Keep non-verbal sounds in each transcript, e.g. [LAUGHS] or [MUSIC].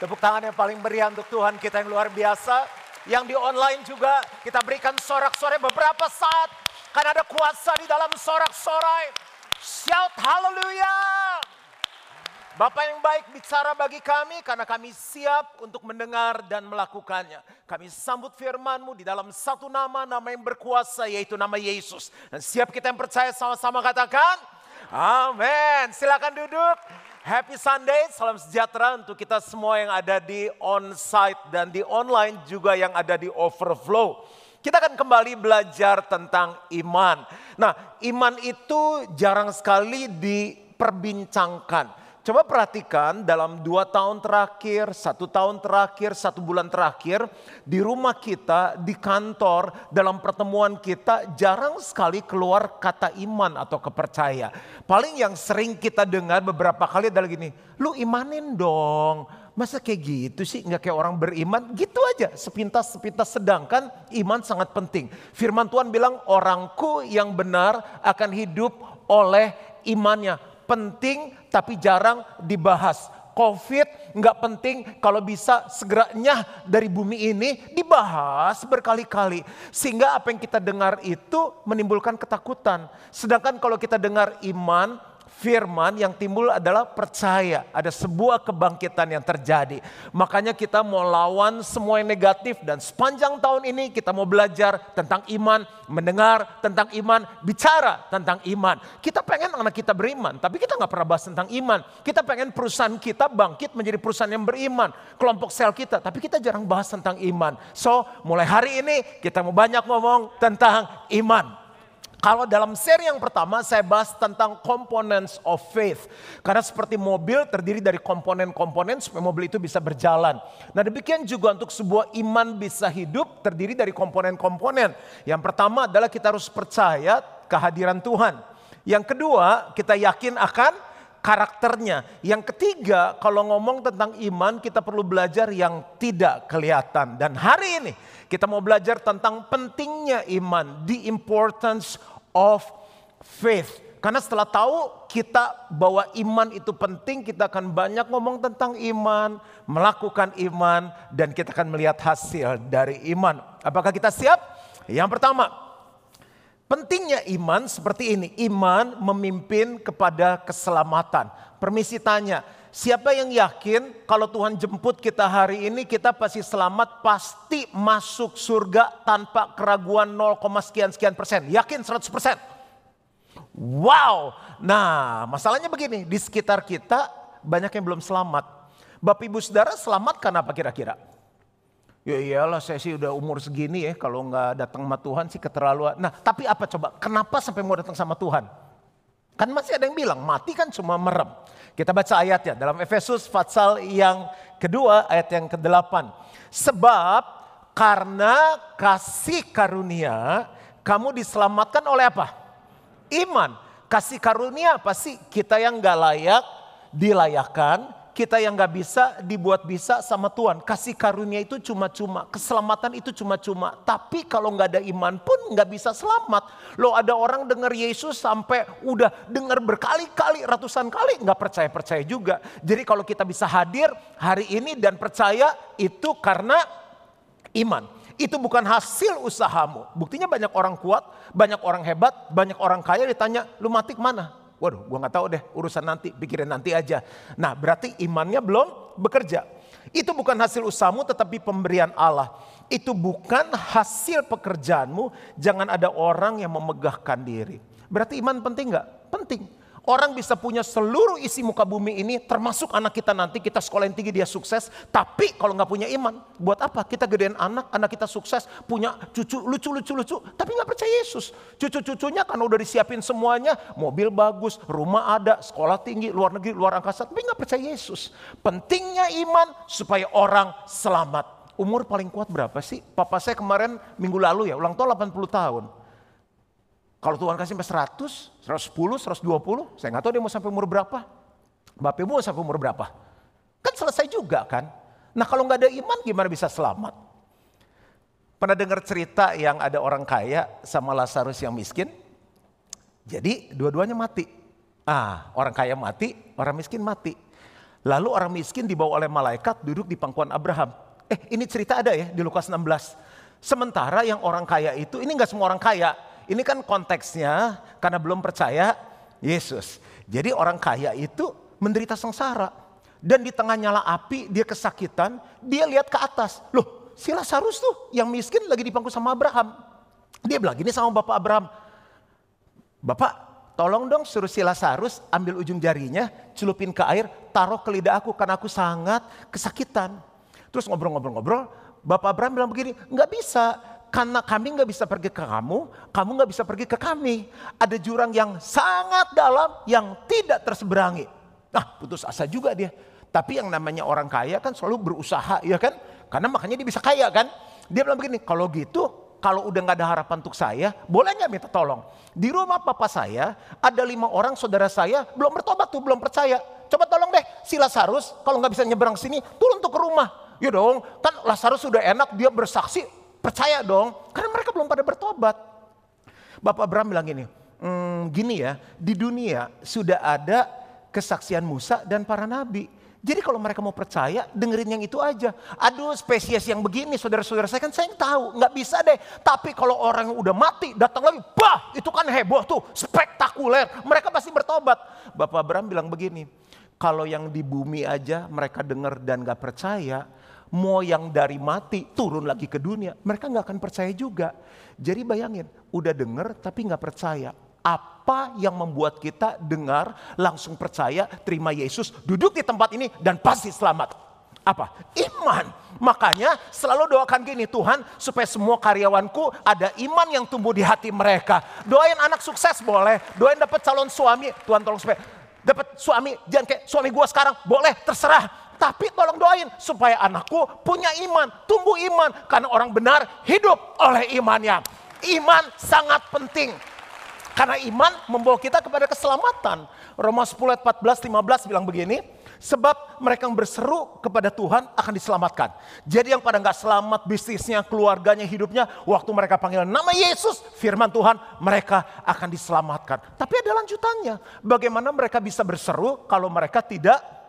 Tepuk tangan yang paling meriah untuk Tuhan kita yang luar biasa. Yang di online juga kita berikan sorak-sorai beberapa saat. Karena ada kuasa di dalam sorak-sorai. Shout hallelujah. Bapak yang baik bicara bagi kami karena kami siap untuk mendengar dan melakukannya. Kami sambut firman-Mu di dalam satu nama, nama yang berkuasa yaitu nama Yesus. Dan siap kita yang percaya sama-sama katakan, Amin. Silakan duduk. Happy Sunday, salam sejahtera untuk kita semua yang ada di on-site dan di online juga yang ada di overflow. Kita akan kembali belajar tentang iman. Nah, iman itu jarang sekali diperbincangkan. Coba perhatikan dalam dua tahun terakhir, satu tahun terakhir, satu bulan terakhir, di rumah kita, di kantor, dalam pertemuan kita jarang sekali keluar kata iman atau kepercaya. Paling yang sering kita dengar beberapa kali adalah gini, lu imanin dong. Masa kayak gitu sih nggak kayak orang beriman? Gitu aja sepintas-sepintas sedangkan iman sangat penting. Firman Tuhan bilang orangku yang benar akan hidup oleh imannya penting tapi jarang dibahas. Covid nggak penting kalau bisa segeranya dari bumi ini dibahas berkali-kali. Sehingga apa yang kita dengar itu menimbulkan ketakutan. Sedangkan kalau kita dengar iman, firman yang timbul adalah percaya. Ada sebuah kebangkitan yang terjadi. Makanya kita mau lawan semua yang negatif dan sepanjang tahun ini kita mau belajar tentang iman, mendengar tentang iman, bicara tentang iman. Kita pengen anak kita beriman, tapi kita nggak pernah bahas tentang iman. Kita pengen perusahaan kita bangkit menjadi perusahaan yang beriman. Kelompok sel kita, tapi kita jarang bahas tentang iman. So mulai hari ini kita mau banyak ngomong tentang iman. Kalau dalam seri yang pertama saya bahas tentang components of faith. Karena seperti mobil terdiri dari komponen-komponen supaya mobil itu bisa berjalan. Nah demikian juga untuk sebuah iman bisa hidup terdiri dari komponen-komponen. Yang pertama adalah kita harus percaya kehadiran Tuhan. Yang kedua kita yakin akan karakternya. Yang ketiga, kalau ngomong tentang iman, kita perlu belajar yang tidak kelihatan. Dan hari ini kita mau belajar tentang pentingnya iman, the importance of faith. Karena setelah tahu kita bahwa iman itu penting, kita akan banyak ngomong tentang iman, melakukan iman, dan kita akan melihat hasil dari iman. Apakah kita siap? Yang pertama, pentingnya iman seperti ini. Iman memimpin kepada keselamatan. Permisi tanya, siapa yang yakin kalau Tuhan jemput kita hari ini kita pasti selamat, pasti masuk surga tanpa keraguan 0, sekian sekian persen. Yakin 100 persen. Wow. Nah masalahnya begini, di sekitar kita banyak yang belum selamat. Bapak ibu saudara selamat karena apa kira-kira? Ya iyalah saya sih udah umur segini ya kalau nggak datang sama Tuhan sih keterlaluan. Nah tapi apa coba kenapa sampai mau datang sama Tuhan? Kan masih ada yang bilang mati kan cuma merem. Kita baca ayatnya dalam Efesus pasal yang kedua ayat yang ke-8. Sebab karena kasih karunia kamu diselamatkan oleh apa? Iman. Kasih karunia apa sih? Kita yang gak layak dilayakan, kita yang gak bisa dibuat bisa sama Tuhan. Kasih karunia itu cuma-cuma, keselamatan itu cuma-cuma. Tapi kalau gak ada iman pun gak bisa selamat. Lo ada orang dengar Yesus sampai udah dengar berkali-kali, ratusan kali gak percaya-percaya juga. Jadi kalau kita bisa hadir hari ini dan percaya itu karena iman. Itu bukan hasil usahamu. Buktinya banyak orang kuat, banyak orang hebat, banyak orang kaya ditanya, lu mati ke mana? Waduh, gua nggak tahu deh, urusan nanti, pikirin nanti aja. Nah, berarti imannya belum bekerja. Itu bukan hasil usahamu tetapi pemberian Allah. Itu bukan hasil pekerjaanmu, jangan ada orang yang memegahkan diri. Berarti iman penting nggak? Penting. Orang bisa punya seluruh isi muka bumi ini termasuk anak kita nanti kita sekolah yang tinggi dia sukses. Tapi kalau nggak punya iman buat apa? Kita gedein anak, anak kita sukses punya cucu lucu-lucu-lucu. Tapi nggak percaya Yesus. Cucu-cucunya karena udah disiapin semuanya. Mobil bagus, rumah ada, sekolah tinggi, luar negeri, luar angkasa. Tapi nggak percaya Yesus. Pentingnya iman supaya orang selamat. Umur paling kuat berapa sih? Papa saya kemarin minggu lalu ya ulang tahun 80 tahun. Kalau Tuhan kasih sampai 100, 110, 120, saya nggak tahu dia mau sampai umur berapa. Bapak Ibu mau sampai umur berapa? Kan selesai juga kan. Nah kalau nggak ada iman gimana bisa selamat? Pernah dengar cerita yang ada orang kaya sama Lazarus yang miskin? Jadi dua-duanya mati. Ah, orang kaya mati, orang miskin mati. Lalu orang miskin dibawa oleh malaikat duduk di pangkuan Abraham. Eh ini cerita ada ya di Lukas 16. Sementara yang orang kaya itu, ini nggak semua orang kaya. Ini kan konteksnya karena belum percaya Yesus. Jadi orang kaya itu menderita sengsara. Dan di tengah nyala api dia kesakitan, dia lihat ke atas. Loh si Lazarus tuh yang miskin lagi dipangku sama Abraham. Dia bilang gini sama Bapak Abraham. Bapak tolong dong suruh si Lazarus ambil ujung jarinya, celupin ke air, taruh ke lidah aku karena aku sangat kesakitan. Terus ngobrol-ngobrol-ngobrol, Bapak Abraham bilang begini, nggak bisa, karena kami nggak bisa pergi ke kamu, kamu nggak bisa pergi ke kami. Ada jurang yang sangat dalam yang tidak terseberangi. Nah putus asa juga dia. Tapi yang namanya orang kaya kan selalu berusaha ya kan. Karena makanya dia bisa kaya kan. Dia bilang begini, kalau gitu kalau udah nggak ada harapan untuk saya, boleh nggak minta tolong? Di rumah papa saya ada lima orang saudara saya belum bertobat tuh, belum percaya. Coba tolong deh si Lazarus kalau nggak bisa nyebrang sini, turun tuh ke rumah. Ya dong, kan Lazarus sudah enak dia bersaksi, percaya dong. Karena mereka belum pada bertobat. Bapak Abraham bilang gini, hmm, gini ya, di dunia sudah ada kesaksian Musa dan para nabi. Jadi kalau mereka mau percaya, dengerin yang itu aja. Aduh spesies yang begini, saudara-saudara saya kan saya yang tahu, nggak bisa deh. Tapi kalau orang yang udah mati, datang lagi, bah itu kan heboh tuh, spektakuler. Mereka pasti bertobat. Bapak Abraham bilang begini, kalau yang di bumi aja mereka dengar dan gak percaya, mau yang dari mati turun lagi ke dunia, mereka nggak akan percaya juga. Jadi bayangin, udah denger tapi nggak percaya. Apa yang membuat kita dengar, langsung percaya, terima Yesus, duduk di tempat ini dan pasti selamat. Apa? Iman. Makanya selalu doakan gini, Tuhan supaya semua karyawanku ada iman yang tumbuh di hati mereka. Doain anak sukses boleh, doain dapat calon suami, Tuhan tolong supaya dapat suami, jangan kayak suami gua sekarang, boleh terserah. Tapi tolong doain supaya anakku punya iman, tumbuh iman. Karena orang benar hidup oleh imannya. Iman sangat penting. Karena iman membawa kita kepada keselamatan. Roma 10 ayat 14 15 bilang begini, sebab mereka yang berseru kepada Tuhan akan diselamatkan. Jadi yang pada nggak selamat bisnisnya, keluarganya, hidupnya, waktu mereka panggil nama Yesus, firman Tuhan, mereka akan diselamatkan. Tapi ada lanjutannya, bagaimana mereka bisa berseru kalau mereka tidak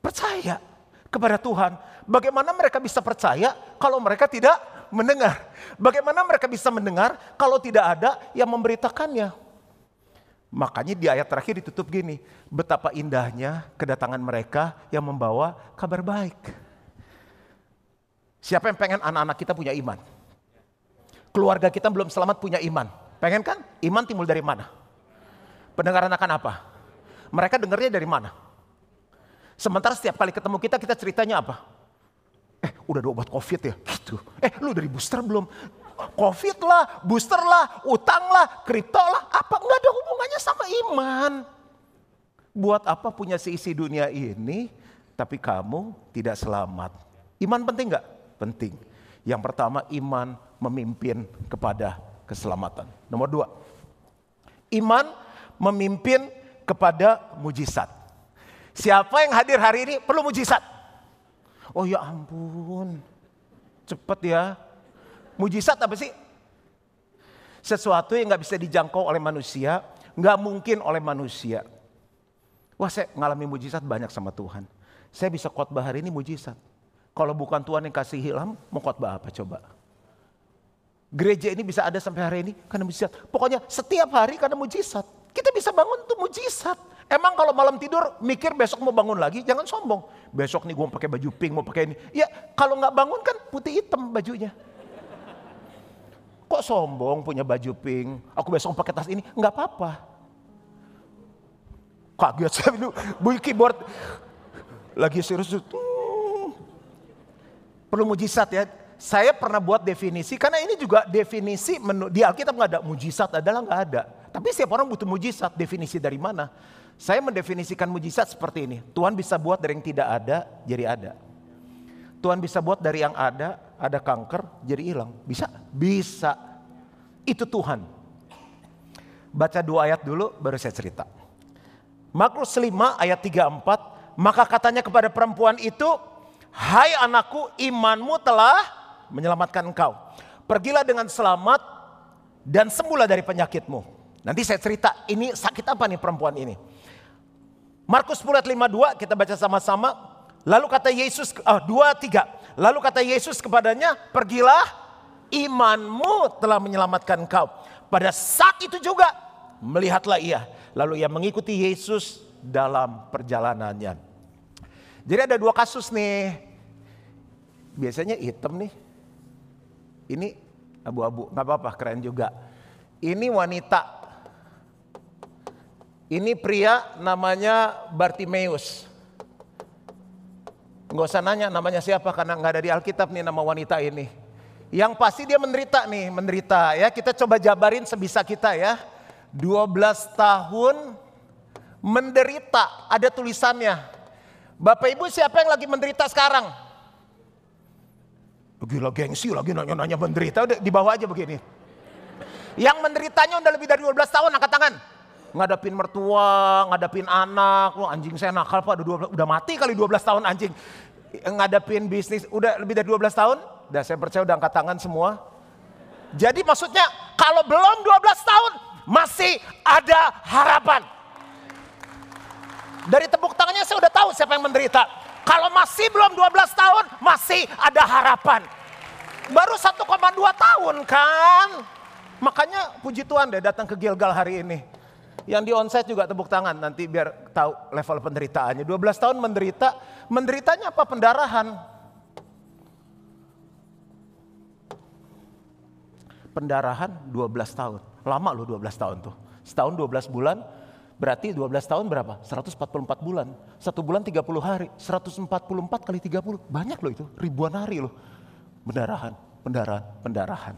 percaya kepada Tuhan? Bagaimana mereka bisa percaya kalau mereka tidak mendengar? Bagaimana mereka bisa mendengar kalau tidak ada yang memberitakannya? Makanya di ayat terakhir ditutup gini, betapa indahnya kedatangan mereka yang membawa kabar baik. Siapa yang pengen anak-anak kita punya iman? Keluarga kita belum selamat punya iman. Pengen kan? Iman timbul dari mana? Pendengaran akan apa? Mereka dengarnya dari mana? Sementara setiap kali ketemu kita, kita ceritanya apa? Eh udah ada obat covid ya? Gitu. Eh lu dari booster belum? Covid lah, booster lah, utang lah, kripto lah, apa nggak ada hubungannya sama iman. Buat apa punya seisi dunia ini, tapi kamu tidak selamat. Iman penting nggak? Penting. Yang pertama iman memimpin kepada keselamatan. Nomor dua, iman memimpin kepada mujizat. Siapa yang hadir hari ini perlu mujizat? Oh ya ampun, cepet ya. Mujizat apa sih? Sesuatu yang gak bisa dijangkau oleh manusia, gak mungkin oleh manusia. Wah saya ngalami mujizat banyak sama Tuhan. Saya bisa khotbah hari ini mujizat. Kalau bukan Tuhan yang kasih hilam, mau khotbah apa coba? Gereja ini bisa ada sampai hari ini karena mujizat. Pokoknya setiap hari karena mujizat. Kita bisa bangun tuh mujizat. Emang kalau malam tidur mikir besok mau bangun lagi, jangan sombong. Besok nih gue mau pakai baju pink, mau pakai ini. Ya kalau nggak bangun kan putih hitam bajunya. Kok sombong punya baju pink? Aku besok pakai tas ini, nggak apa-apa. Kaget saya itu bunyi keyboard. Lagi serius. Hmm. Perlu mujizat ya. Saya pernah buat definisi, karena ini juga definisi di Alkitab nggak ada mujizat adalah nggak ada. Tapi setiap orang butuh mujizat, definisi dari mana? Saya mendefinisikan mujizat seperti ini. Tuhan bisa buat dari yang tidak ada jadi ada. Tuhan bisa buat dari yang ada, ada kanker jadi hilang. Bisa? Bisa. Itu Tuhan. Baca dua ayat dulu baru saya cerita. Markus 5 ayat 34, maka katanya kepada perempuan itu, "Hai anakku, imanmu telah menyelamatkan engkau. Pergilah dengan selamat dan sembuhlah dari penyakitmu." Nanti saya cerita, ini sakit apa nih perempuan ini? Markus 10 ayat 52 kita baca sama-sama. Lalu kata Yesus, oh, 2, 3. Lalu kata Yesus kepadanya, pergilah imanmu telah menyelamatkan kau. Pada saat itu juga melihatlah ia. Lalu ia mengikuti Yesus dalam perjalanannya. Jadi ada dua kasus nih. Biasanya hitam nih. Ini abu-abu, nggak apa-apa, keren juga. Ini wanita. Ini pria namanya Bartimeus. Nggak usah nanya namanya siapa karena nggak ada di Alkitab nih nama wanita ini. Yang pasti dia menderita nih, menderita ya. Kita coba jabarin sebisa kita ya. 12 tahun menderita, ada tulisannya. Bapak Ibu siapa yang lagi menderita sekarang? Gila gengsi lagi nanya-nanya menderita, di bawah aja begini. Yang menderitanya udah lebih dari 12 tahun, angkat tangan. Ngadapin mertua, ngadapin anak, Wah, anjing saya nakal pak, udah, 12, udah mati kali 12 tahun anjing. Ngadapin bisnis, udah lebih dari 12 tahun, udah saya percaya udah angkat tangan semua. Jadi maksudnya kalau belum 12 tahun masih ada harapan. Dari tepuk tangannya saya udah tahu siapa yang menderita. Kalau masih belum 12 tahun, masih ada harapan. Baru 1,2 tahun kan. Makanya puji Tuhan deh datang ke Gilgal hari ini. Yang di onsite juga tepuk tangan nanti biar tahu level penderitaannya. 12 tahun menderita, menderitanya apa? Pendarahan. Pendarahan 12 tahun. Lama loh 12 tahun tuh. Setahun 12 bulan, Berarti 12 tahun berapa? 144 bulan. Satu bulan 30 hari. 144 kali 30. Banyak loh itu. Ribuan hari loh. Pendarahan, pendarahan, pendarahan.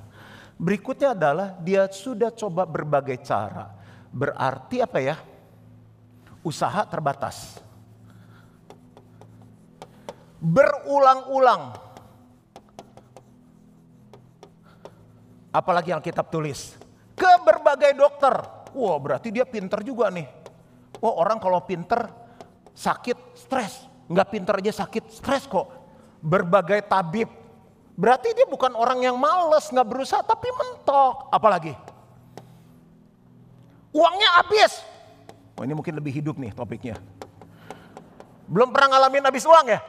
Berikutnya adalah dia sudah coba berbagai cara. Berarti apa ya? Usaha terbatas. Berulang-ulang. Apalagi yang kitab tulis. Ke berbagai dokter Wah berarti dia pinter juga nih. Oh orang kalau pinter sakit stres. Nggak pinter aja sakit stres kok. Berbagai tabib. Berarti dia bukan orang yang males nggak berusaha tapi mentok. Apalagi? Uangnya habis. Oh ini mungkin lebih hidup nih topiknya. Belum pernah ngalamin habis uang ya?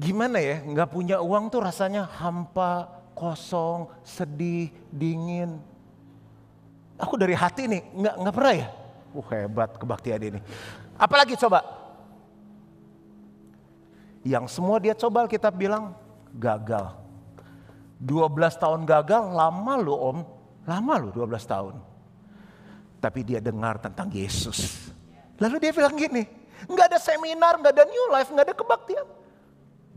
Gimana ya, nggak punya uang tuh rasanya hampa, kosong, sedih, dingin. Aku dari hati nih, nggak nggak pernah ya. Uh hebat kebaktian ini. Apalagi coba? Yang semua dia coba kita bilang gagal. 12 tahun gagal lama loh om. Lama loh 12 tahun. Tapi dia dengar tentang Yesus. Lalu dia bilang gini, nggak ada seminar, nggak ada new life, nggak ada kebaktian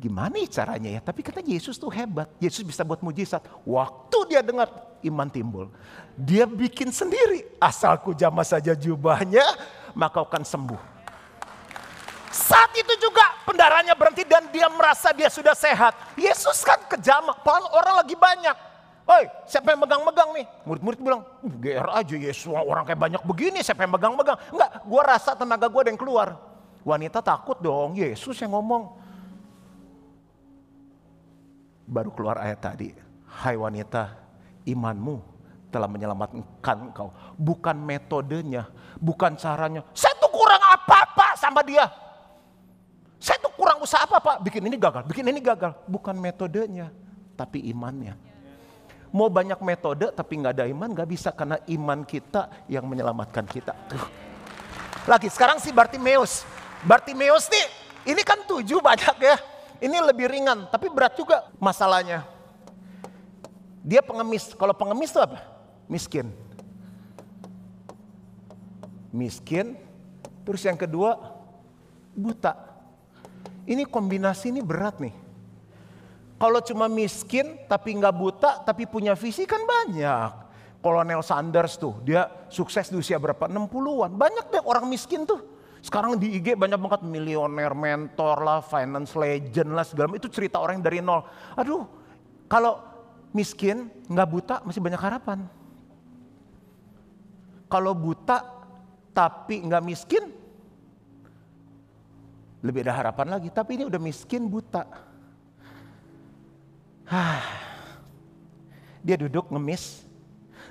gimana ya caranya ya? Tapi kata Yesus tuh hebat. Yesus bisa buat mujizat. Waktu dia dengar iman timbul. Dia bikin sendiri. Asalku jamah saja jubahnya, maka akan sembuh. Saat itu juga pendarahnya berhenti dan dia merasa dia sudah sehat. Yesus kan kejam, orang lagi banyak. Oi, siapa yang megang-megang nih? Murid-murid bilang, uh, GR aja Yesus, orang kayak banyak begini, siapa yang megang-megang? Enggak, gue rasa tenaga gue ada yang keluar. Wanita takut dong, Yesus yang ngomong. Baru keluar ayat tadi. Hai wanita, imanmu telah menyelamatkan kau. Bukan metodenya, bukan caranya. Saya tuh kurang apa-apa sama dia. Usaha apa-apa. Bikin ini gagal, bikin ini gagal. Bukan metodenya, tapi imannya. Mau banyak metode tapi nggak ada iman nggak bisa karena iman kita yang menyelamatkan kita. Tuh. Lagi sekarang si Bartimeus. Bartimeus nih, ini kan tujuh banyak ya. Ini lebih ringan, tapi berat juga masalahnya. Dia pengemis. Kalau pengemis itu apa? Miskin. Miskin. Terus yang kedua, buta. Ini kombinasi ini berat nih. Kalau cuma miskin tapi nggak buta tapi punya visi kan banyak. Kolonel Sanders tuh dia sukses di usia berapa? 60-an. Banyak deh orang miskin tuh. Sekarang di IG banyak banget milioner, mentor lah, finance legend lah segala itu cerita orang dari nol. Aduh, kalau miskin, nggak buta masih banyak harapan. Kalau buta tapi nggak miskin, lebih ada harapan lagi. Tapi ini udah miskin buta. Dia duduk ngemis,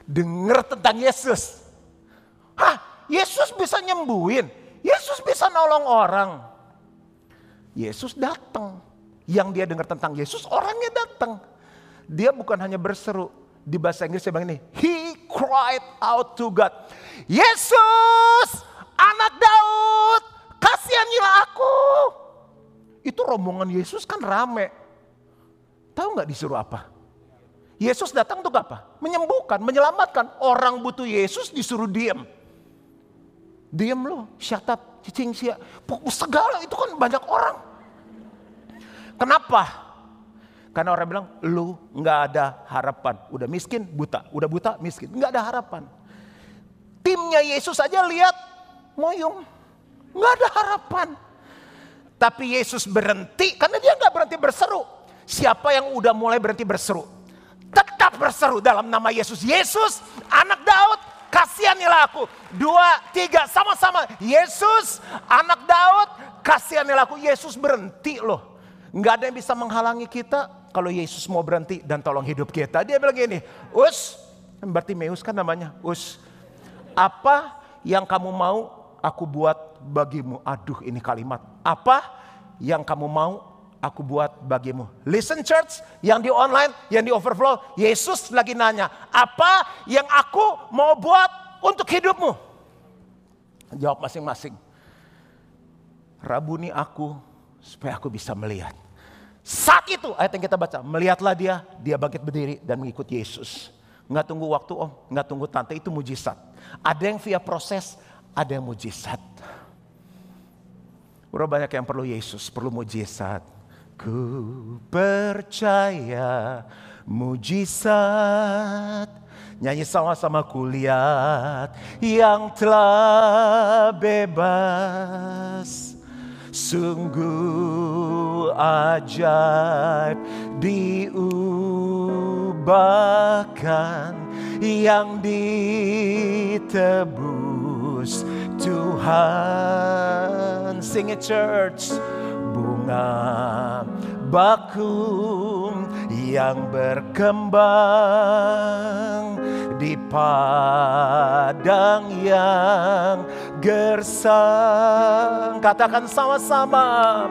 denger tentang Yesus. Hah, Yesus bisa nyembuhin. Yesus bisa nolong orang. Yesus datang. Yang dia dengar tentang Yesus, orangnya datang. Dia bukan hanya berseru. Di bahasa Inggris saya bilang ini, He cried out to God. Yesus, anak Daud, kasihanilah aku. Itu rombongan Yesus kan rame. Tahu nggak disuruh apa? Yesus datang untuk apa? Menyembuhkan, menyelamatkan. Orang butuh Yesus disuruh diem. Diem loh, shut up, cicing sia. Segala itu kan banyak orang. Kenapa? Karena orang bilang, lu nggak ada harapan. Udah miskin, buta. Udah buta, miskin. Nggak ada harapan. Timnya Yesus aja lihat, moyong. Nggak ada harapan. Tapi Yesus berhenti, karena dia nggak berhenti berseru. Siapa yang udah mulai berhenti berseru? Tetap berseru dalam nama Yesus. Yesus, anak Daud, kasihanilah aku. Dua, tiga, sama-sama. Yesus, anak Daud, kasihanilah aku. Yesus berhenti loh. Nggak ada yang bisa menghalangi kita kalau Yesus mau berhenti dan tolong hidup kita. Dia bilang gini, Us, berarti Meus kan namanya, Us. Apa yang kamu mau aku buat bagimu. Aduh ini kalimat. Apa yang kamu mau aku buat bagimu. Listen church, yang di online, yang di overflow. Yesus lagi nanya, apa yang aku mau buat untuk hidupmu? Jawab masing-masing. Rabuni aku supaya aku bisa melihat. Saat itu ayat yang kita baca, melihatlah dia, dia bangkit berdiri dan mengikut Yesus. Nggak tunggu waktu om, nggak tunggu tante, itu mujizat. Ada yang via proses, ada yang mujizat. Berapa banyak yang perlu Yesus, perlu mujizat. Ku percaya mujizat. Nyanyi sama-sama kulihat yang telah bebas Sungguh ajaib diubahkan yang ditebus Tuhan. Sing it church. Bunga bakung yang berkembang di padang yang gersang. Katakan sama-sama,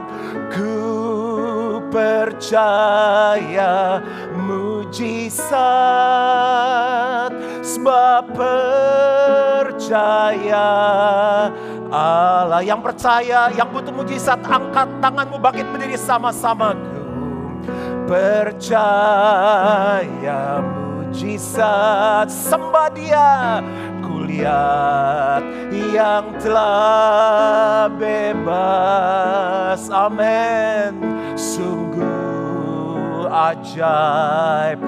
ku percaya mujizat sebab percaya. Allah yang percaya, yang butuh mujizat, angkat tanganmu bangkit berdiri sama-sama. Ku percaya mujizat sembah dia. Kulihat yang telah bebas. Amin. Sungguh ajaib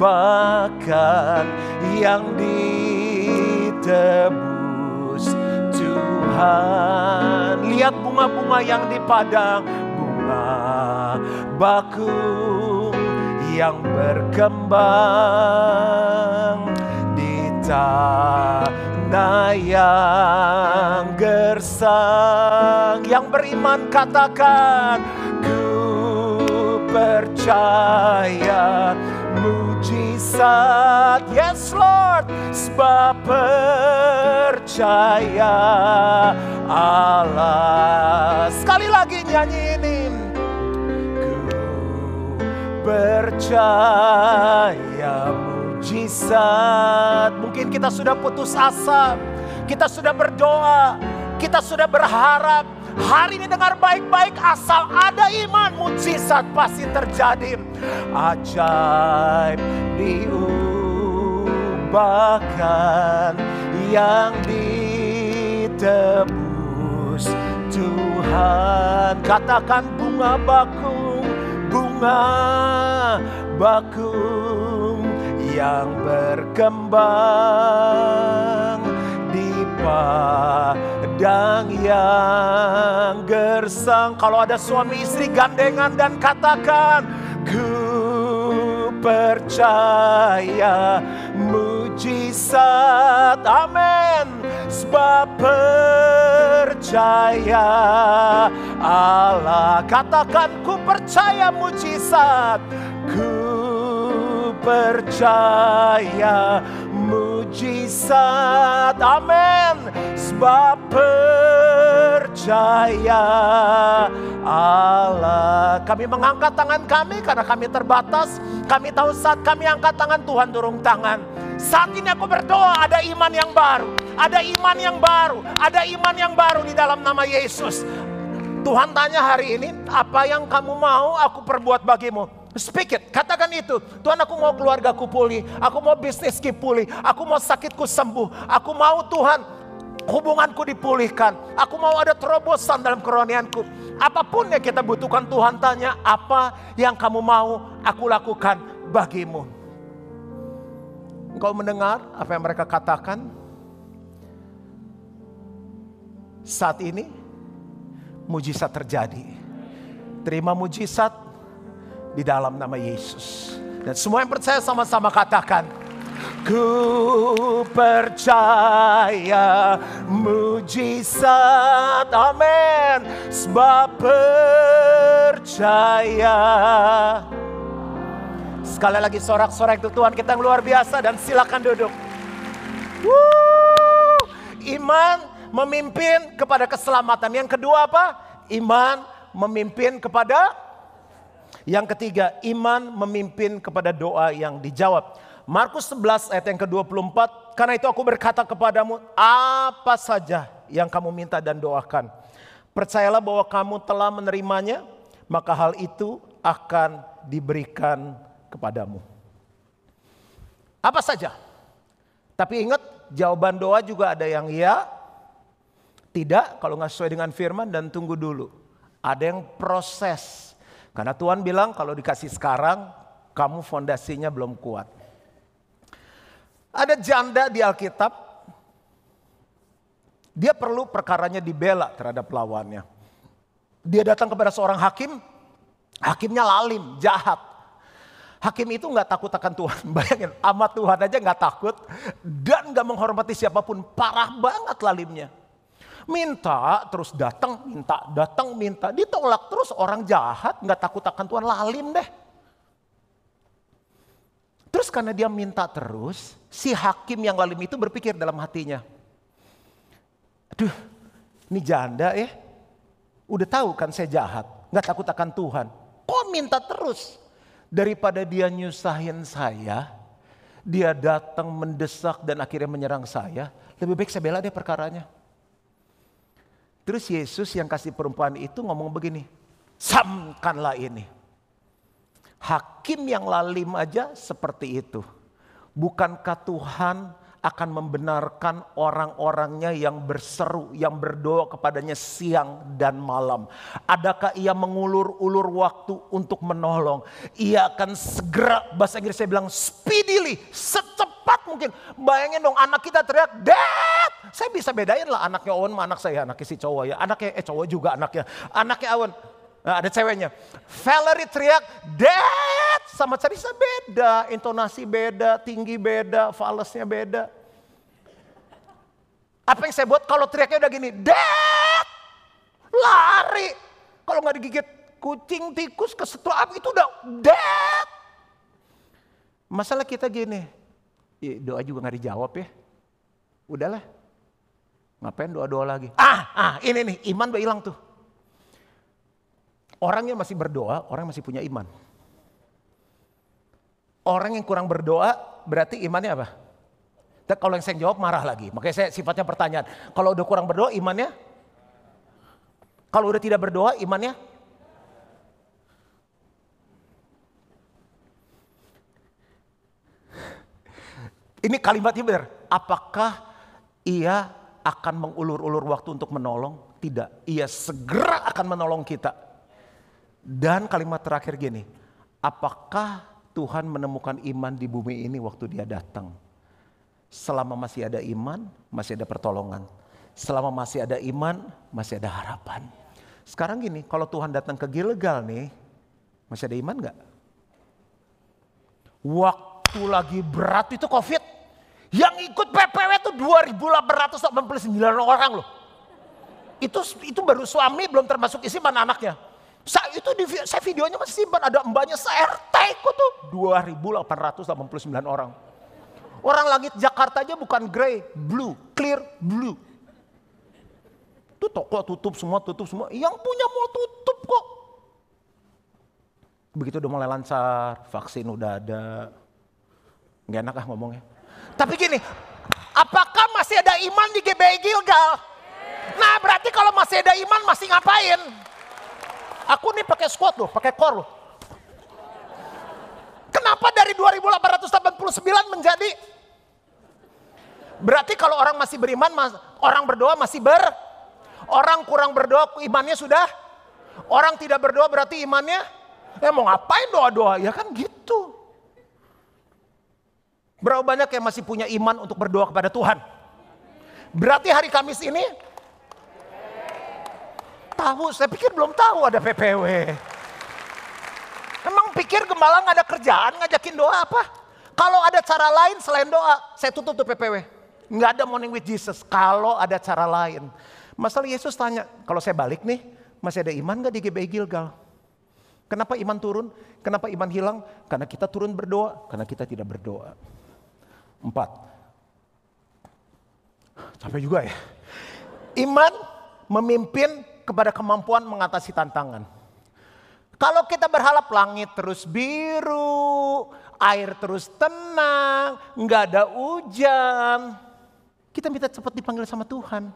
diubahkan yang ditebus. Tuhan lihat bunga-bunga yang di padang. Bunga bakung yang berkembang di tanah yang gersang. Yang beriman katakan ku percaya mujizat yes Lord sebab percaya Allah sekali lagi nyanyi ini percaya mujizat. Mungkin kita sudah putus asa, kita sudah berdoa, kita sudah berharap. Hari ini dengar baik-baik asal ada iman mujizat pasti terjadi. Ajaib diubahkan yang ditebus Tuhan. Katakan bunga bakung bunga bakung yang berkembang di padang yang gersang. Kalau ada suami istri gandengan dan katakan, ku percaya mujizat. Amin. Sebab percaya Allah katakan ku percaya mujizat ku percaya mujizat. Amin. Sebab percaya Allah. Kami mengangkat tangan kami karena kami terbatas. Kami tahu saat kami angkat tangan Tuhan turun tangan. Saat ini aku berdoa ada iman yang baru. Ada iman yang baru. Ada iman yang baru di dalam nama Yesus. Tuhan tanya hari ini, apa yang kamu mau aku perbuat bagimu? Speak it, katakan itu. Tuhan aku mau keluargaku pulih, aku mau bisnisku pulih, aku mau sakitku sembuh. Aku mau Tuhan hubunganku dipulihkan. Aku mau ada terobosan dalam keronianku. Apa pun yang kita butuhkan Tuhan tanya, apa yang kamu mau aku lakukan bagimu. Engkau mendengar apa yang mereka katakan? Saat ini mujizat terjadi. Terima mujizat di dalam nama Yesus. Dan semua yang percaya sama-sama katakan, Ku percaya mujizat, amin. Sebab percaya. Sekali lagi sorak-sorak itu Tuhan kita yang luar biasa dan silakan duduk. Woo! Iman memimpin kepada keselamatan. Yang kedua apa? Iman memimpin kepada yang ketiga, iman memimpin kepada doa yang dijawab. Markus 11 ayat yang ke-24, karena itu aku berkata kepadamu, apa saja yang kamu minta dan doakan. Percayalah bahwa kamu telah menerimanya, maka hal itu akan diberikan kepadamu. Apa saja? Tapi ingat, jawaban doa juga ada yang ya, tidak, kalau nggak sesuai dengan firman dan tunggu dulu. Ada yang proses. Karena Tuhan bilang kalau dikasih sekarang, kamu fondasinya belum kuat. Ada janda di Alkitab, dia perlu perkaranya dibela terhadap lawannya. Dia datang kepada seorang hakim, hakimnya lalim, jahat. Hakim itu nggak takut akan Tuhan. [LAUGHS] Bayangin, amat Tuhan aja nggak takut dan nggak menghormati siapa pun. Parah banget lalimnya. Minta terus datang, minta, datang, minta. Ditolak terus orang jahat, nggak takut akan Tuhan, lalim deh. Terus karena dia minta terus, si hakim yang lalim itu berpikir dalam hatinya. Aduh, ini janda ya. Udah tahu kan saya jahat, nggak takut akan Tuhan. Kok minta terus? Daripada dia nyusahin saya, dia datang mendesak dan akhirnya menyerang saya, lebih baik saya bela deh perkaranya. Terus Yesus yang kasih perempuan itu ngomong begini, samkanlah ini. Hakim yang lalim aja seperti itu. Bukankah Tuhan akan membenarkan orang-orangnya yang berseru, yang berdoa kepadanya siang dan malam. Adakah ia mengulur-ulur waktu untuk menolong? Ia akan segera, bahasa Inggris saya bilang speedily, secepat mungkin. Bayangin dong anak kita teriak, Dad! Saya bisa bedain lah anaknya Owen sama anak saya, anaknya si cowok ya. Anaknya, eh cowok juga anaknya. Anaknya Owen, Nah, ada ceweknya. Valerie teriak, Dad! Sama Carissa beda, intonasi beda, tinggi beda, falesnya beda. Apa yang saya buat kalau teriaknya udah gini, Dad! Lari. Kalau nggak digigit kucing, tikus, kesetua itu udah Dad! Masalah kita gini, doa juga nggak dijawab ya. Udahlah, ngapain doa-doa lagi? Ah, ah ini nih, iman udah hilang tuh. Orang yang masih berdoa, orang masih punya iman. Orang yang kurang berdoa berarti imannya apa? Dan kalau yang saya jawab marah lagi. Makanya saya sifatnya pertanyaan. Kalau udah kurang berdoa imannya? Kalau udah tidak berdoa imannya? Ini kalimatnya benar. Apakah ia akan mengulur-ulur waktu untuk menolong? Tidak. Ia segera akan menolong kita. Dan kalimat terakhir gini, apakah Tuhan menemukan iman di bumi ini waktu dia datang? Selama masih ada iman, masih ada pertolongan. Selama masih ada iman, masih ada harapan. Sekarang gini, kalau Tuhan datang ke Gilgal nih, masih ada iman gak? Waktu lagi berat itu COVID, yang ikut PPW itu 2.889 orang loh. Itu itu baru suami belum termasuk isi mana anaknya. Saya itu di, saya videonya masih simpan ada mbaknya se-RT ku tuh 2889 orang. Orang langit Jakarta aja bukan grey, blue, clear blue. Itu toko tutup semua, tutup semua. Yang punya mau tutup kok. Begitu udah mulai lancar, vaksin udah ada. Gak enak ah ngomongnya. Tapi gini, apakah masih ada iman di GBI Gilgal? Nah berarti kalau masih ada iman masih ngapain? Aku nih pakai squat loh, pakai core loh. Kenapa dari 2889 menjadi Berarti kalau orang masih beriman, orang berdoa masih ber. Orang kurang berdoa, imannya sudah. Orang tidak berdoa berarti imannya. Eh mau ngapain doa-doa? Ya kan gitu. Berapa banyak yang masih punya iman untuk berdoa kepada Tuhan? Berarti hari Kamis ini tahu, saya pikir belum tahu ada PPW. Emang pikir gembala nggak ada kerjaan ngajakin doa apa? Kalau ada cara lain selain doa, saya tutup tuh PPW. Nggak ada morning with Jesus. Kalau ada cara lain. Masalah Yesus tanya, kalau saya balik nih, masih ada iman nggak di GBI Gilgal? Kenapa iman turun? Kenapa iman hilang? Karena kita turun berdoa, karena kita tidak berdoa. Empat. Capek juga ya. Iman memimpin kepada kemampuan mengatasi tantangan. Kalau kita berhalap langit terus biru, air terus tenang, nggak ada hujan. Kita minta cepat dipanggil sama Tuhan.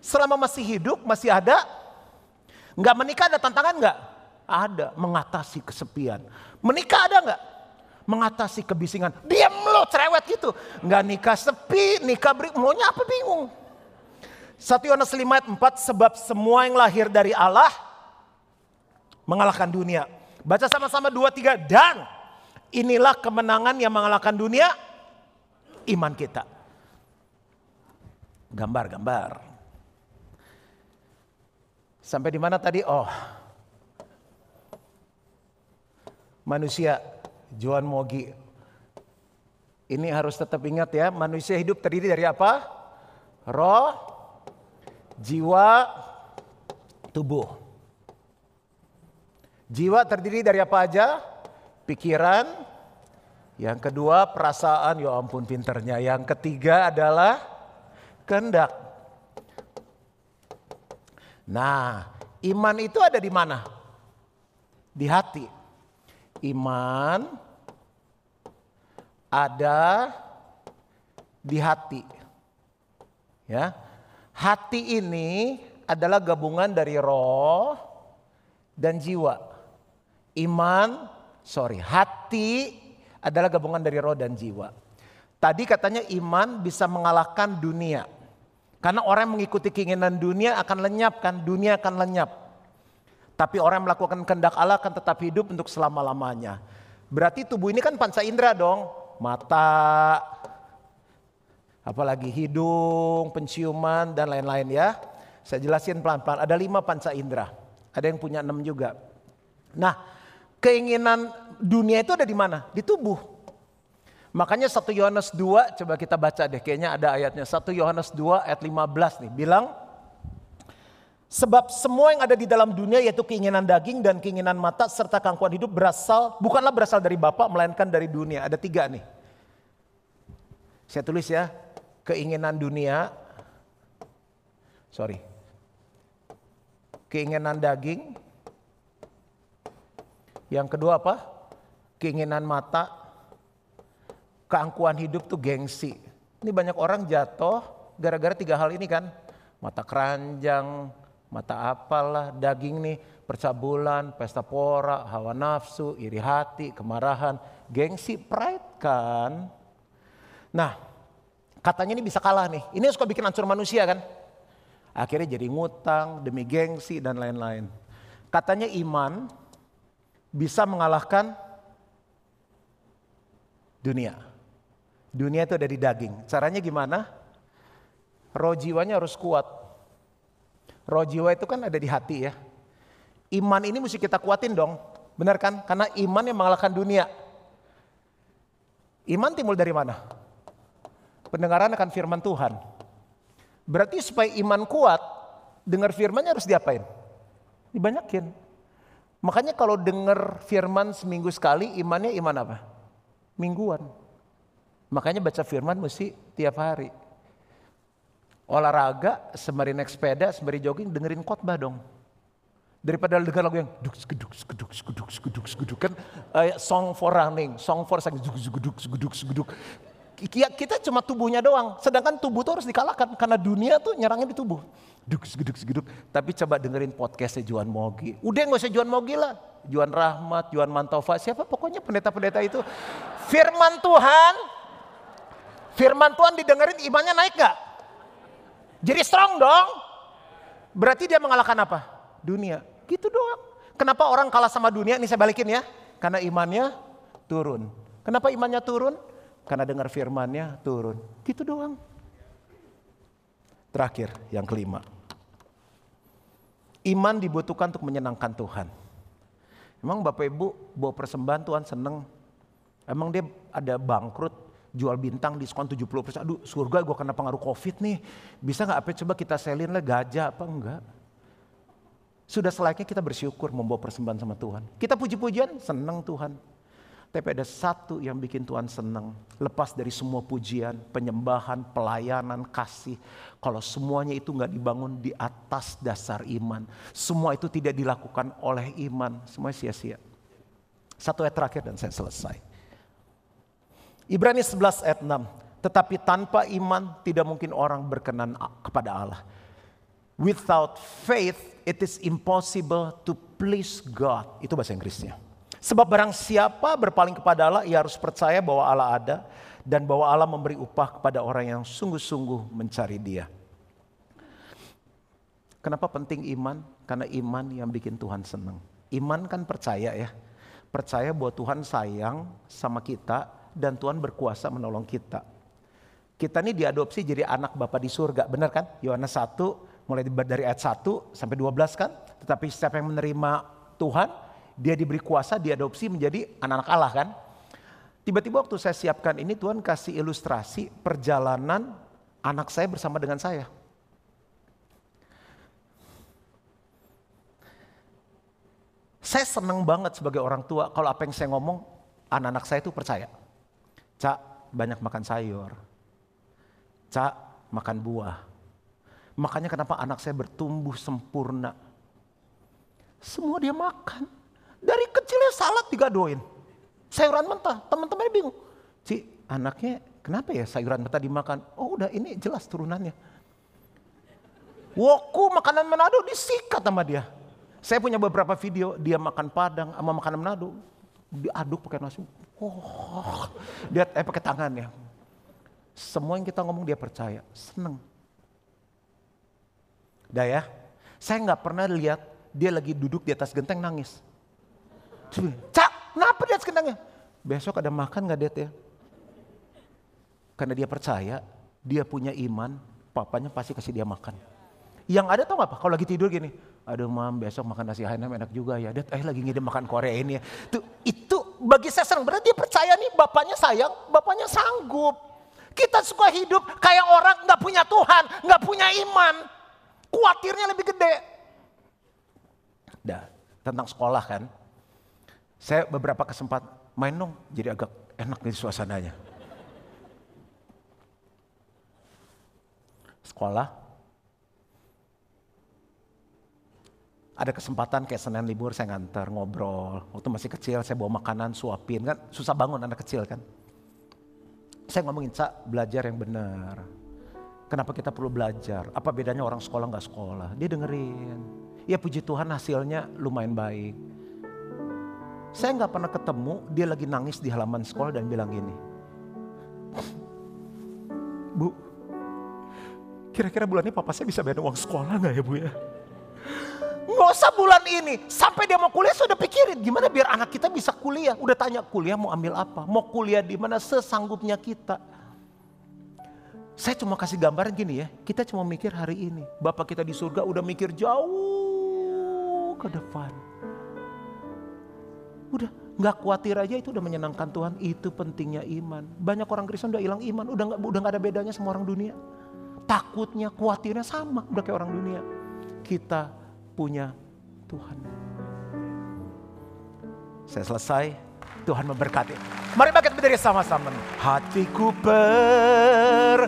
Selama masih hidup, masih ada. Nggak menikah ada tantangan nggak? Ada, mengatasi kesepian. Menikah ada nggak? Mengatasi kebisingan. Diam lo cerewet gitu. Nggak nikah sepi, nikah beri, maunya apa bingung. 1 Yohanes 5 ayat 4, sebab semua yang lahir dari Allah mengalahkan dunia. Baca sama-sama dua tiga dan inilah kemenangan yang mengalahkan dunia iman kita. Gambar-gambar. Sampai di mana tadi? Oh. Manusia Johan Mogi. Ini harus tetap ingat ya, manusia hidup terdiri dari apa? Roh, jiwa, tubuh. Jiwa terdiri dari apa aja? Pikiran. Yang kedua perasaan, ya ampun pinternya. Yang ketiga adalah kehendak. Nah, iman itu ada di mana? Di hati. Iman ada di hati. Ya. Hati ini adalah gabungan dari roh dan jiwa. Iman, sorry, hati adalah gabungan dari roh dan jiwa. Tadi katanya iman bisa mengalahkan dunia. Karena orang yang mengikuti keinginan dunia akan lenyap kan, dunia akan lenyap. Tapi orang yang melakukan kehendak Allah akan tetap hidup untuk selama-lamanya. Berarti tubuh ini kan panca indera dong. Mata, apalagi hidung, penciuman dan lain-lain ya. Saya jelasin pelan-pelan. Ada lima panca indera. Ada yang punya enam juga. Nah keinginan dunia itu ada di mana? Di tubuh. Makanya 1 Yohanes 2, coba kita baca deh, kayaknya ada ayatnya. 1 Yohanes 2 ayat 15 nih, bilang, Sebab semua yang ada di dalam dunia yaitu keinginan daging dan keinginan mata serta kangkuan hidup berasal, bukanlah berasal dari Bapak melainkan dari dunia. Ada tiga nih. Saya tulis ya, keinginan dunia, sorry, keinginan daging, yang kedua apa? Keinginan mata, keangkuhan hidup tuh gengsi. Ini banyak orang jatuh gara-gara tiga hal ini kan. Mata keranjang, mata apalah, daging nih, percabulan, pesta pora, hawa nafsu, iri hati, kemarahan, gengsi, pride kan. Nah, katanya ini bisa kalah nih. Ini suka bikin hancur manusia kan. Akhirnya jadi ngutang demi gengsi dan lain-lain. Katanya iman bisa mengalahkan dunia. Dunia itu ada di daging. Caranya gimana? Roh jiwanya harus kuat. Roh jiwa itu kan ada di hati ya. Iman ini mesti kita kuatin dong. Benar kan? Karena iman yang mengalahkan dunia. Iman timbul dari mana? Pendengaran akan firman Tuhan. Berarti supaya iman kuat, dengar firmannya harus diapain? Dibanyakin. Makanya kalau dengar firman seminggu sekali, imannya iman apa? Mingguan. Makanya baca firman mesti tiap hari. Olahraga, sembari naik sepeda, sembari jogging, dengerin khotbah dong. Daripada dengar lagu yang duk geduk geduk geduk geduk geduk kan uh, song for running, song for sang geduk geduk geduk geduk. Kita cuma tubuhnya doang, sedangkan tubuh tuh harus dikalahkan karena dunia tuh nyerangnya di tubuh. Duk geduk geduk. Tapi coba dengerin podcastnya Juan Mogi. Udah nggak usah Juan Mogi lah, Juan Rahmat, Juan Mantova, siapa pokoknya pendeta-pendeta itu. Firman Tuhan, firman Tuhan didengerin imannya naik gak? Jadi strong dong. Berarti dia mengalahkan apa? Dunia. Gitu doang. Kenapa orang kalah sama dunia? Ini saya balikin ya. Karena imannya turun. Kenapa imannya turun? Karena dengar firmannya turun. Gitu doang. Terakhir, yang kelima. Iman dibutuhkan untuk menyenangkan Tuhan. Emang Bapak Ibu bawa persembahan Tuhan seneng. Emang dia ada bangkrut, jual bintang diskon 70%. Aduh surga gue kena pengaruh covid nih. Bisa gak apa coba kita selin lah gajah apa enggak. Sudah selayaknya kita bersyukur membawa persembahan sama Tuhan. Kita puji-pujian, senang Tuhan. Tapi ada satu yang bikin Tuhan senang. Lepas dari semua pujian, penyembahan, pelayanan, kasih. Kalau semuanya itu nggak dibangun di atas dasar iman. Semua itu tidak dilakukan oleh iman. Semua sia-sia. Satu ayat terakhir dan saya selesai. Ibrani 11 ayat 6. Tetapi tanpa iman tidak mungkin orang berkenan kepada Allah. Without faith it is impossible to please God. Itu bahasa Inggrisnya. Sebab barang siapa berpaling kepada Allah, ia harus percaya bahwa Allah ada dan bahwa Allah memberi upah kepada orang yang sungguh-sungguh mencari dia. Kenapa penting iman? Karena iman yang bikin Tuhan senang. Iman kan percaya ya. Percaya bahwa Tuhan sayang sama kita dan Tuhan berkuasa menolong kita. Kita ini diadopsi jadi anak Bapa di surga, benar kan? Yohanes 1 mulai dari ayat 1 sampai 12 kan. Tetapi setiap yang menerima Tuhan, dia diberi kuasa diadopsi menjadi anak-anak Allah kan. Tiba-tiba waktu saya siapkan ini Tuhan kasih ilustrasi perjalanan anak saya bersama dengan saya. Saya senang banget sebagai orang tua kalau apa yang saya ngomong anak-anak saya itu percaya. Cak banyak makan sayur. Cak makan buah. Makanya kenapa anak saya bertumbuh sempurna. Semua dia makan. Dari kecilnya salad digadoin. Sayuran mentah, teman-temannya bingung. Ci, anaknya kenapa ya sayuran mentah dimakan? Oh udah ini jelas turunannya. Woku makanan Manado disikat sama dia. Saya punya beberapa video dia makan padang sama makanan Manado. Diaduk pakai nasi. Oh, dia eh, pakai tangannya. Semua yang kita ngomong dia percaya, seneng. Dah ya, saya nggak pernah lihat dia lagi duduk di atas genteng nangis. Cak, kenapa di atas gentengnya? Besok ada makan nggak dia ya? Karena dia percaya, dia punya iman, papanya pasti kasih dia makan. Yang ada tau gak apa? Kalau lagi tidur gini, aduh mam besok makan nasi Hainam enak juga ya. Dia eh lagi ngide makan Korea ini ya. Tuh, itu bagi saya senang. Berarti dia percaya nih bapaknya sayang, bapaknya sanggup. Kita suka hidup kayak orang nggak punya Tuhan, nggak punya iman. Kuatirnya lebih gede. Dah, tentang sekolah kan. Saya beberapa kesempatan main dong, jadi agak enak nih suasananya. Sekolah, ada kesempatan kayak Senin libur saya nganter ngobrol. Waktu masih kecil saya bawa makanan suapin kan susah bangun anak kecil kan. Saya ngomongin, Cak belajar yang benar Kenapa kita perlu belajar? Apa bedanya orang sekolah nggak sekolah? Dia dengerin. Ya puji Tuhan hasilnya lumayan baik. Saya nggak pernah ketemu dia lagi nangis di halaman sekolah dan bilang gini. Bu, kira-kira bulan ini papa saya bisa bayar uang sekolah nggak ya bu ya? Nggak usah bulan ini, sampai dia mau kuliah sudah pikirin gimana biar anak kita bisa kuliah. Udah tanya kuliah mau ambil apa, mau kuliah di mana sesanggupnya kita. Saya cuma kasih gambaran gini ya, kita cuma mikir hari ini. Bapak kita di surga udah mikir jauh ke depan. Udah nggak khawatir aja itu udah menyenangkan Tuhan. Itu pentingnya iman. Banyak orang Kristen udah hilang iman, udah nggak udah nggak ada bedanya sama orang dunia. Takutnya, khawatirnya sama, udah kayak orang dunia. Kita punya Tuhan. Saya selesai, Tuhan memberkati. Mari kita berdiri sama-sama. Hatiku percaya.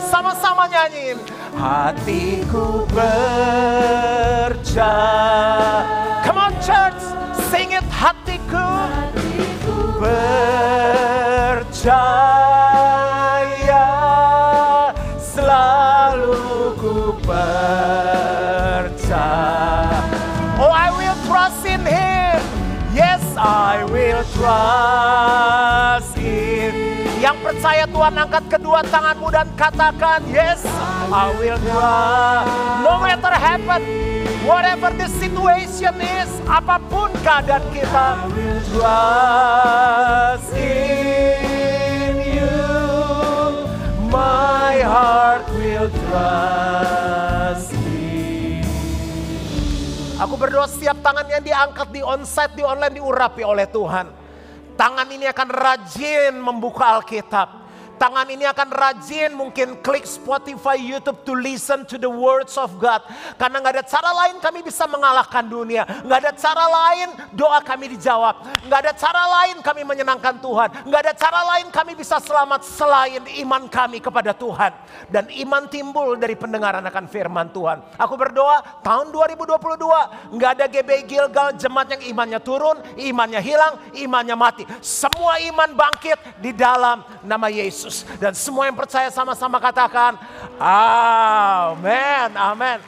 Sama-sama nyanyiin. Hatiku percaya. Come on church, sing it hatiku. Percaya trust in. Yang percaya Tuhan angkat kedua tanganmu dan katakan, Yes, I will trust. No matter happen, whatever the situation is, apa pun keadaan kita, trust in you. My heart will trust Aku berdoa setiap tangan yang diangkat di onsite, di online diurapi oleh Tuhan. Tangan ini akan rajin membuka Alkitab. Tangan ini akan rajin mungkin klik Spotify, YouTube to listen to the words of God. Karena nggak ada cara lain kami bisa mengalahkan dunia. Nggak ada cara lain doa kami dijawab. Nggak ada cara lain kami menyenangkan Tuhan. Nggak ada cara lain kami bisa selamat selain iman kami kepada Tuhan. Dan iman timbul dari pendengaran akan firman Tuhan. Aku berdoa tahun 2022 nggak ada GBI Gilgal jemaat yang imannya turun, imannya hilang, imannya mati. Semua iman bangkit di dalam nama Dan semua yang percaya sama-sama katakan, Amin, Amin.